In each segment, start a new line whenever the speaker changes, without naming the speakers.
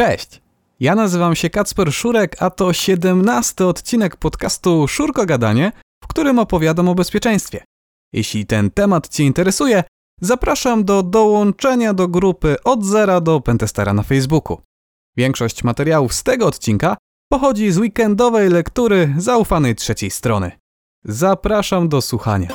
Cześć! Ja nazywam się Kacper Szurek, a to 17 odcinek podcastu Szurko Gadanie, w którym opowiadam o bezpieczeństwie. Jeśli ten temat Cię interesuje, zapraszam do dołączenia do grupy od zera do Pentestera na Facebooku. Większość materiałów z tego odcinka pochodzi z weekendowej lektury zaufanej trzeciej strony. Zapraszam do słuchania.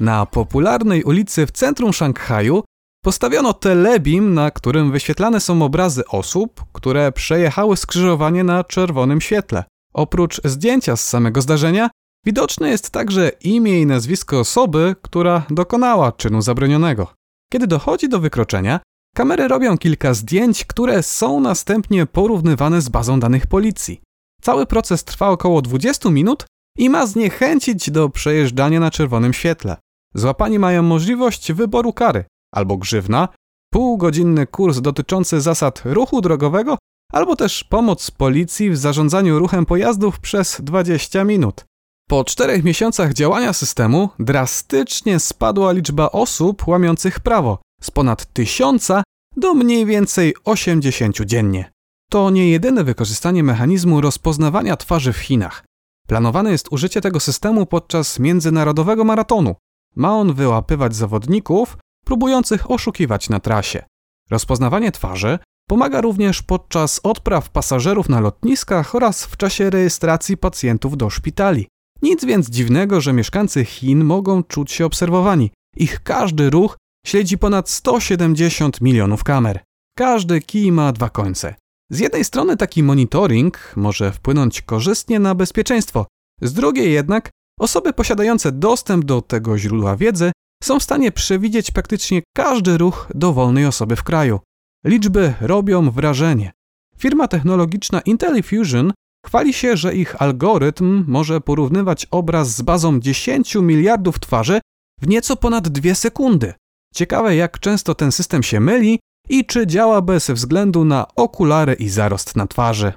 Na popularnej ulicy w centrum Szanghaju postawiono telebim, na którym wyświetlane są obrazy osób, które przejechały skrzyżowanie na czerwonym świetle. Oprócz zdjęcia z samego zdarzenia, widoczne jest także imię i nazwisko osoby, która dokonała czynu zabronionego. Kiedy dochodzi do wykroczenia, kamery robią kilka zdjęć, które są następnie porównywane z bazą danych policji. Cały proces trwa około 20 minut i ma zniechęcić do przejeżdżania na czerwonym świetle. Złapani mają możliwość wyboru kary albo grzywna, półgodzinny kurs dotyczący zasad ruchu drogowego, albo też pomoc policji w zarządzaniu ruchem pojazdów przez 20 minut. Po czterech miesiącach działania systemu drastycznie spadła liczba osób łamiących prawo z ponad tysiąca do mniej więcej 80 dziennie. To nie jedyne wykorzystanie mechanizmu rozpoznawania twarzy w Chinach. Planowane jest użycie tego systemu podczas międzynarodowego maratonu. Ma on wyłapywać zawodników próbujących oszukiwać na trasie. Rozpoznawanie twarzy pomaga również podczas odpraw pasażerów na lotniskach oraz w czasie rejestracji pacjentów do szpitali. Nic więc dziwnego, że mieszkańcy Chin mogą czuć się obserwowani. Ich każdy ruch śledzi ponad 170 milionów kamer. Każdy kij ma dwa końce. Z jednej strony taki monitoring może wpłynąć korzystnie na bezpieczeństwo, z drugiej jednak osoby posiadające dostęp do tego źródła wiedzy są w stanie przewidzieć praktycznie każdy ruch dowolnej osoby w kraju. Liczby robią wrażenie. Firma technologiczna IntelliFusion chwali się, że ich algorytm może porównywać obraz z bazą 10 miliardów twarzy w nieco ponad 2 sekundy. Ciekawe, jak często ten system się myli i czy działa bez względu na okulary i zarost na twarzy.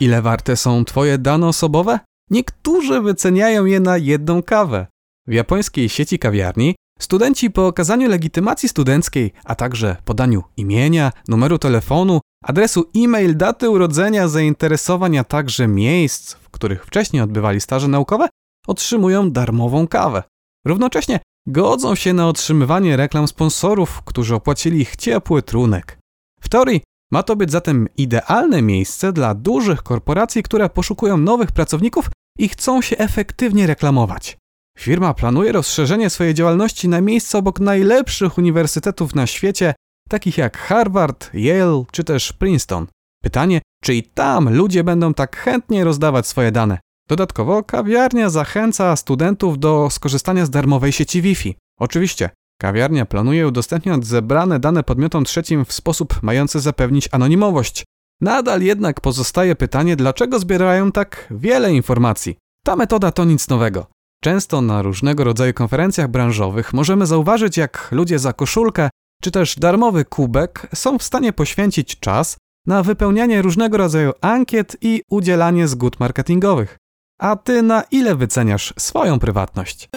Ile warte są Twoje dane osobowe? Niektórzy wyceniają je na jedną kawę. W japońskiej sieci kawiarni studenci po okazaniu legitymacji studenckiej, a także podaniu imienia, numeru telefonu, adresu e-mail, daty urodzenia, zainteresowań, a także miejsc, w których wcześniej odbywali staże naukowe, otrzymują darmową kawę. Równocześnie godzą się na otrzymywanie reklam sponsorów, którzy opłacili ich ciepły trunek. W teorii ma to być zatem idealne miejsce dla dużych korporacji, które poszukują nowych pracowników i chcą się efektywnie reklamować. Firma planuje rozszerzenie swojej działalności na miejsca obok najlepszych uniwersytetów na świecie, takich jak Harvard, Yale czy też Princeton. Pytanie, czy i tam ludzie będą tak chętnie rozdawać swoje dane? Dodatkowo kawiarnia zachęca studentów do skorzystania z darmowej sieci Wi-Fi. Oczywiście, kawiarnia planuje udostępniać zebrane dane podmiotom trzecim w sposób mający zapewnić anonimowość. Nadal jednak pozostaje pytanie, dlaczego zbierają tak wiele informacji. Ta metoda to nic nowego. Często na różnego rodzaju konferencjach branżowych możemy zauważyć, jak ludzie za koszulkę czy też darmowy kubek są w stanie poświęcić czas na wypełnianie różnego rodzaju ankiet i udzielanie zgód marketingowych. A ty na ile wyceniasz swoją prywatność?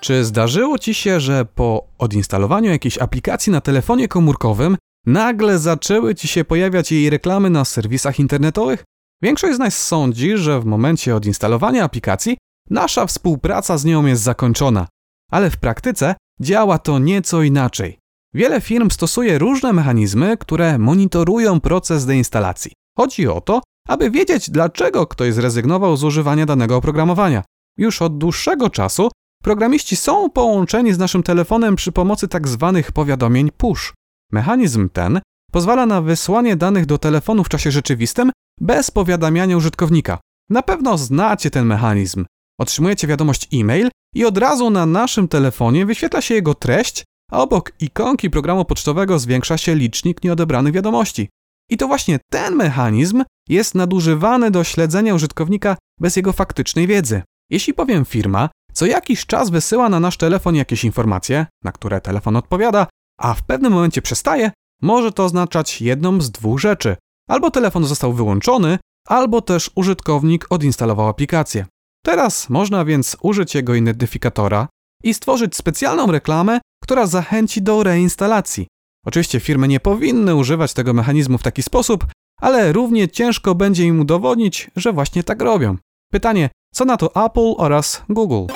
Czy zdarzyło ci się, że po odinstalowaniu jakiejś aplikacji na telefonie komórkowym nagle zaczęły ci się pojawiać jej reklamy na serwisach internetowych? Większość z nas sądzi, że w momencie odinstalowania aplikacji nasza współpraca z nią jest zakończona, ale w praktyce działa to nieco inaczej. Wiele firm stosuje różne mechanizmy, które monitorują proces deinstalacji. Chodzi o to, aby wiedzieć, dlaczego ktoś zrezygnował z używania danego oprogramowania. Już od dłuższego czasu programiści są połączeni z naszym telefonem przy pomocy tzw. Tak powiadomień push. Mechanizm ten pozwala na wysłanie danych do telefonu w czasie rzeczywistym bez powiadamiania użytkownika. Na pewno znacie ten mechanizm. Otrzymujecie wiadomość e-mail i od razu na naszym telefonie wyświetla się jego treść, a obok ikonki programu pocztowego zwiększa się licznik nieodebranych wiadomości. I to właśnie ten mechanizm jest nadużywany do śledzenia użytkownika bez jego faktycznej wiedzy. Jeśli powiem firma, co jakiś czas wysyła na nasz telefon jakieś informacje, na które telefon odpowiada, a w pewnym momencie przestaje, może to oznaczać jedną z dwóch rzeczy. Albo telefon został wyłączony, albo też użytkownik odinstalował aplikację. Teraz można więc użyć jego identyfikatora i stworzyć specjalną reklamę, która zachęci do reinstalacji. Oczywiście firmy nie powinny używać tego mechanizmu w taki sposób, ale równie ciężko będzie im udowodnić, że właśnie tak robią. Pytanie, co na to Apple oraz Google?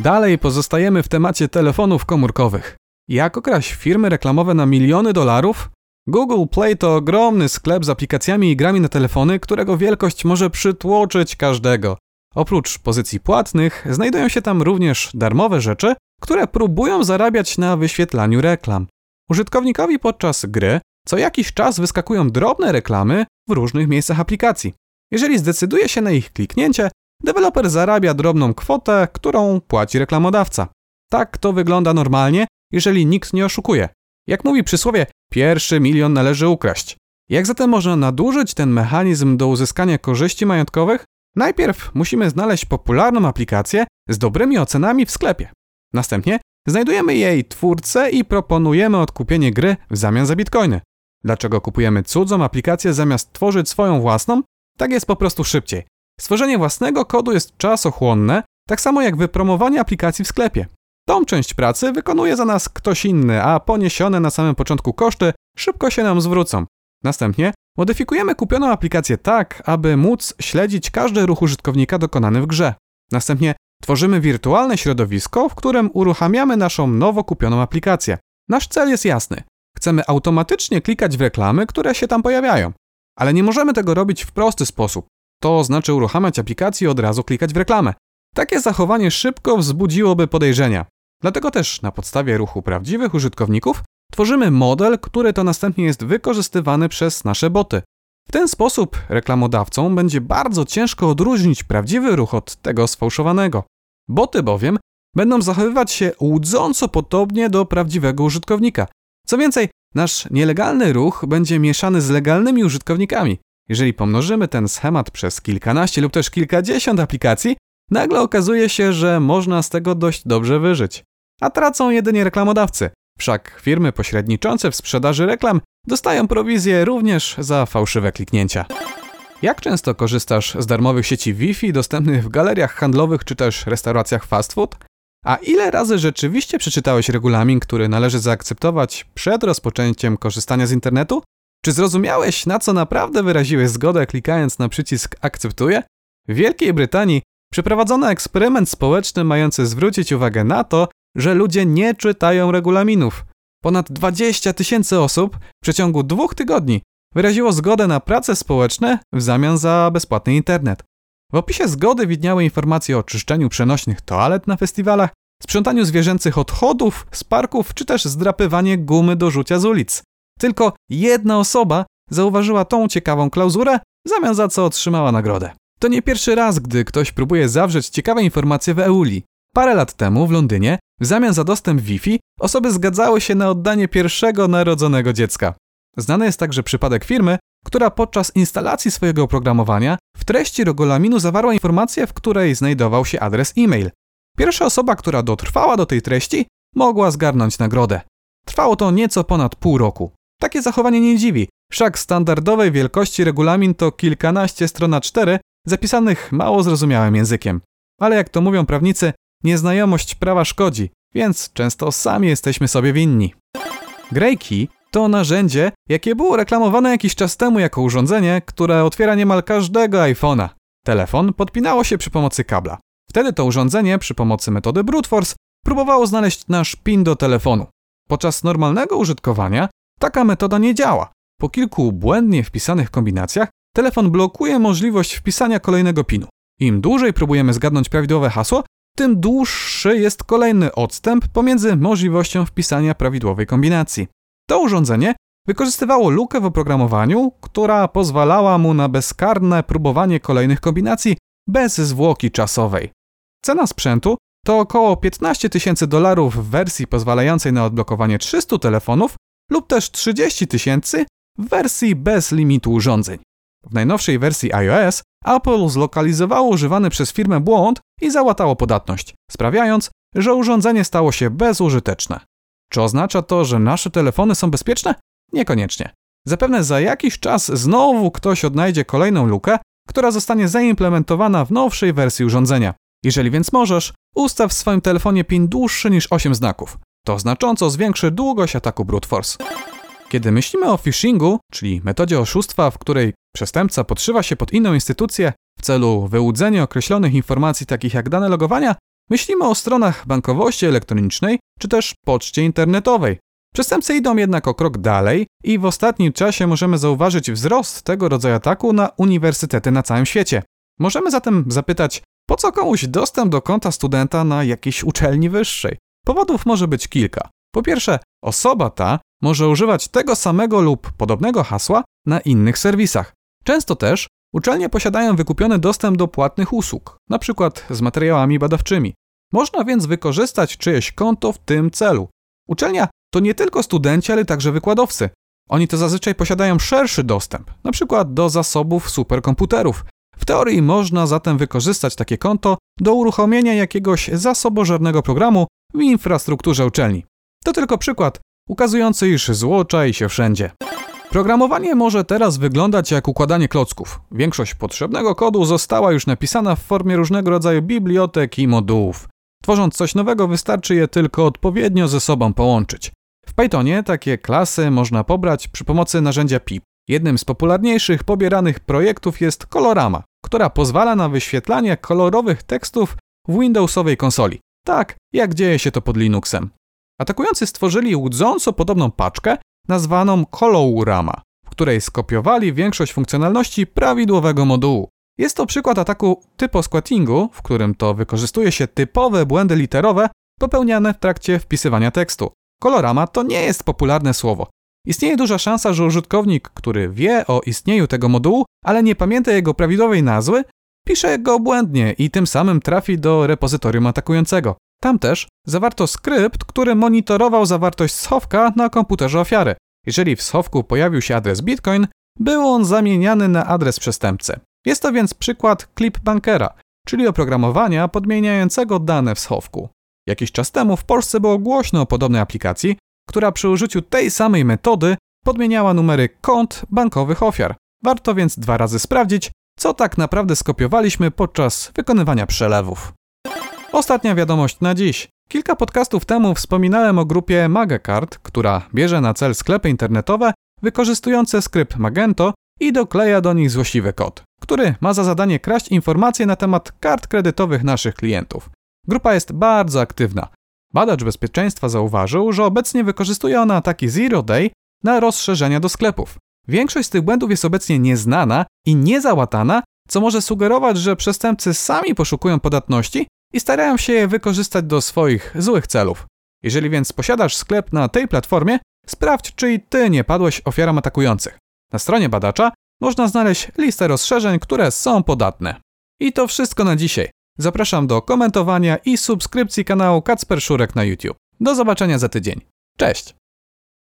Dalej pozostajemy w temacie telefonów komórkowych. Jak okraść firmy reklamowe na miliony dolarów? Google Play to ogromny sklep z aplikacjami i grami na telefony, którego wielkość może przytłoczyć każdego. Oprócz pozycji płatnych, znajdują się tam również darmowe rzeczy, które próbują zarabiać na wyświetlaniu reklam. Użytkownikowi podczas gry co jakiś czas wyskakują drobne reklamy w różnych miejscach aplikacji. Jeżeli zdecyduje się na ich kliknięcie, deweloper zarabia drobną kwotę, którą płaci reklamodawca. Tak to wygląda normalnie, jeżeli nikt nie oszukuje. Jak mówi przysłowie, pierwszy milion należy ukraść. Jak zatem można nadużyć ten mechanizm do uzyskania korzyści majątkowych? Najpierw musimy znaleźć popularną aplikację z dobrymi ocenami w sklepie. Następnie znajdujemy jej twórcę i proponujemy odkupienie gry w zamian za bitcoiny. Dlaczego kupujemy cudzą aplikację zamiast tworzyć swoją własną? Tak jest po prostu szybciej. Stworzenie własnego kodu jest czasochłonne, tak samo jak wypromowanie aplikacji w sklepie. Tą część pracy wykonuje za nas ktoś inny, a poniesione na samym początku koszty szybko się nam zwrócą. Następnie modyfikujemy kupioną aplikację tak, aby móc śledzić każdy ruch użytkownika dokonany w grze. Następnie tworzymy wirtualne środowisko, w którym uruchamiamy naszą nowo kupioną aplikację. Nasz cel jest jasny. Chcemy automatycznie klikać w reklamy, które się tam pojawiają. Ale nie możemy tego robić w prosty sposób. To znaczy uruchamiać aplikację i od razu klikać w reklamę. Takie zachowanie szybko wzbudziłoby podejrzenia. Dlatego też na podstawie ruchu prawdziwych użytkowników tworzymy model, który to następnie jest wykorzystywany przez nasze boty. W ten sposób reklamodawcom będzie bardzo ciężko odróżnić prawdziwy ruch od tego sfałszowanego. Boty bowiem będą zachowywać się łudząco podobnie do prawdziwego użytkownika. Co więcej, nasz nielegalny ruch będzie mieszany z legalnymi użytkownikami. Jeżeli pomnożymy ten schemat przez kilkanaście lub też kilkadziesiąt aplikacji, nagle okazuje się, że można z tego dość dobrze wyżyć. A tracą jedynie reklamodawcy. Wszak firmy pośredniczące w sprzedaży reklam dostają prowizję również za fałszywe kliknięcia. Jak często korzystasz z darmowych sieci Wi-Fi dostępnych w galeriach handlowych czy też restauracjach fast food? A ile razy rzeczywiście przeczytałeś regulamin, który należy zaakceptować przed rozpoczęciem korzystania z internetu? Czy zrozumiałeś, na co naprawdę wyraziłeś zgodę klikając na przycisk Akceptuję? W Wielkiej Brytanii przeprowadzono eksperyment społeczny mający zwrócić uwagę na to, że ludzie nie czytają regulaminów. Ponad 20 tysięcy osób w przeciągu dwóch tygodni wyraziło zgodę na prace społeczne w zamian za bezpłatny internet. W opisie zgody widniały informacje o czyszczeniu przenośnych toalet na festiwalach, sprzątaniu zwierzęcych odchodów z parków, czy też zdrapywanie gumy do rzucia z ulic. Tylko jedna osoba zauważyła tą ciekawą klauzurę, w zamian za co otrzymała nagrodę. To nie pierwszy raz, gdy ktoś próbuje zawrzeć ciekawe informacje w EULI. Parę lat temu w Londynie, w zamian za dostęp Wi-Fi, osoby zgadzały się na oddanie pierwszego narodzonego dziecka. Znany jest także przypadek firmy, która podczas instalacji swojego oprogramowania w treści regulaminu zawarła informację, w której znajdował się adres e-mail. Pierwsza osoba, która dotrwała do tej treści, mogła zgarnąć nagrodę. Trwało to nieco ponad pół roku. Takie zachowanie nie dziwi, wszak standardowej wielkości regulamin to kilkanaście stron a 4 zapisanych mało zrozumiałym językiem. Ale jak to mówią prawnicy, nieznajomość prawa szkodzi, więc często sami jesteśmy sobie winni. Greykey to narzędzie, jakie było reklamowane jakiś czas temu jako urządzenie, które otwiera niemal każdego iPhone'a. Telefon podpinało się przy pomocy kabla. Wtedy to urządzenie przy pomocy metody brute force próbowało znaleźć nasz PIN do telefonu. Podczas normalnego użytkowania taka metoda nie działa. Po kilku błędnie wpisanych kombinacjach telefon blokuje możliwość wpisania kolejnego PINu. Im dłużej próbujemy zgadnąć prawidłowe hasło, tym dłuższy jest kolejny odstęp pomiędzy możliwością wpisania prawidłowej kombinacji. To urządzenie wykorzystywało lukę w oprogramowaniu, która pozwalała mu na bezkarne próbowanie kolejnych kombinacji bez zwłoki czasowej. Cena sprzętu to około 15 tysięcy dolarów w wersji pozwalającej na odblokowanie 300 telefonów lub też 30 tysięcy w wersji bez limitu urządzeń. W najnowszej wersji iOS Apple zlokalizowało używany przez firmę błąd i załatało podatność, sprawiając, że urządzenie stało się bezużyteczne. Czy oznacza to, że nasze telefony są bezpieczne? Niekoniecznie. Zapewne za jakiś czas znowu ktoś odnajdzie kolejną lukę, która zostanie zaimplementowana w nowszej wersji urządzenia. Jeżeli więc możesz, ustaw w swoim telefonie PIN dłuższy niż 8 znaków. To znacząco zwiększy długość ataku brute force. Kiedy myślimy o phishingu, czyli metodzie oszustwa, w której przestępca podszywa się pod inną instytucję w celu wyłudzenia określonych informacji takich jak dane logowania, myślimy o stronach bankowości elektronicznej czy też poczcie internetowej. Przestępcy idą jednak o krok dalej i w ostatnim czasie możemy zauważyć wzrost tego rodzaju ataku na uniwersytety na całym świecie. Możemy zatem zapytać, po co komuś dostęp do konta studenta na jakiejś uczelni wyższej? Powodów może być kilka. Po pierwsze, osoba ta może używać tego samego lub podobnego hasła na innych serwisach. Często też uczelnie posiadają wykupiony dostęp do płatnych usług, np. z materiałami badawczymi. Można więc wykorzystać czyjeś konto w tym celu. Uczelnia to nie tylko studenci, ale także wykładowcy. Oni to zazwyczaj posiadają szerszy dostęp, np. do zasobów superkomputerów. W teorii można zatem wykorzystać takie konto do uruchomienia jakiegoś zasobożernego programu w infrastrukturze uczelni. To tylko przykład ukazujący, iż zło czai się wszędzie. Programowanie może teraz wyglądać jak układanie klocków. Większość potrzebnego kodu została już napisana w formie różnego rodzaju bibliotek i modułów. Tworząc coś nowego, wystarczy je tylko odpowiednio ze sobą połączyć. W Pythonie takie klasy można pobrać przy pomocy narzędzia pip. Jednym z popularniejszych pobieranych projektów jest Colorama, która pozwala na wyświetlanie kolorowych tekstów w Windowsowej konsoli. Tak, jak dzieje się to pod Linuxem. Atakujący stworzyli łudząco podobną paczkę, nazwaną Colorama, w której skopiowali większość funkcjonalności prawidłowego modułu. Jest to przykład ataku typo squattingu, w którym to wykorzystuje się typowe błędy literowe popełniane w trakcie wpisywania tekstu. Kolorama to nie jest popularne słowo. Istnieje duża szansa, że użytkownik, który wie o istnieniu tego modułu, ale nie pamięta jego prawidłowej nazwy, pisze go błędnie i tym samym trafi do repozytorium atakującego. Tam też zawarto skrypt, który monitorował zawartość schowka na komputerze ofiary. Jeżeli w schowku pojawił się adres Bitcoin, był on zamieniany na adres przestępcy. Jest to więc przykład clipbankera, czyli oprogramowania podmieniającego dane w schowku. Jakiś czas temu w Polsce było głośno o podobnej aplikacji, która przy użyciu tej samej metody podmieniała numery kont bankowych ofiar. Warto więc dwa razy sprawdzić, co tak naprawdę skopiowaliśmy podczas wykonywania przelewów. Ostatnia wiadomość na dziś. Kilka podcastów temu wspominałem o grupie Magacard, która bierze na cel sklepy internetowe wykorzystujące skrypt Magento i dokleja do nich złośliwy kod, który ma za zadanie kraść informacje na temat kart kredytowych naszych klientów. Grupa jest bardzo aktywna. Badacz bezpieczeństwa zauważył, że obecnie wykorzystuje ona ataki Zero Day na rozszerzenia do sklepów. Większość z tych błędów jest obecnie nieznana i niezałatana, co może sugerować, że przestępcy sami poszukują podatności i starają się je wykorzystać do swoich złych celów. Jeżeli więc posiadasz sklep na tej platformie, sprawdź, czy i ty nie padłeś ofiarą atakujących. Na stronie badacza można znaleźć listę rozszerzeń, które są podatne. I to wszystko na dzisiaj. Zapraszam do komentowania i subskrypcji kanału Kacper Szurek na YouTube. Do zobaczenia za tydzień. Cześć!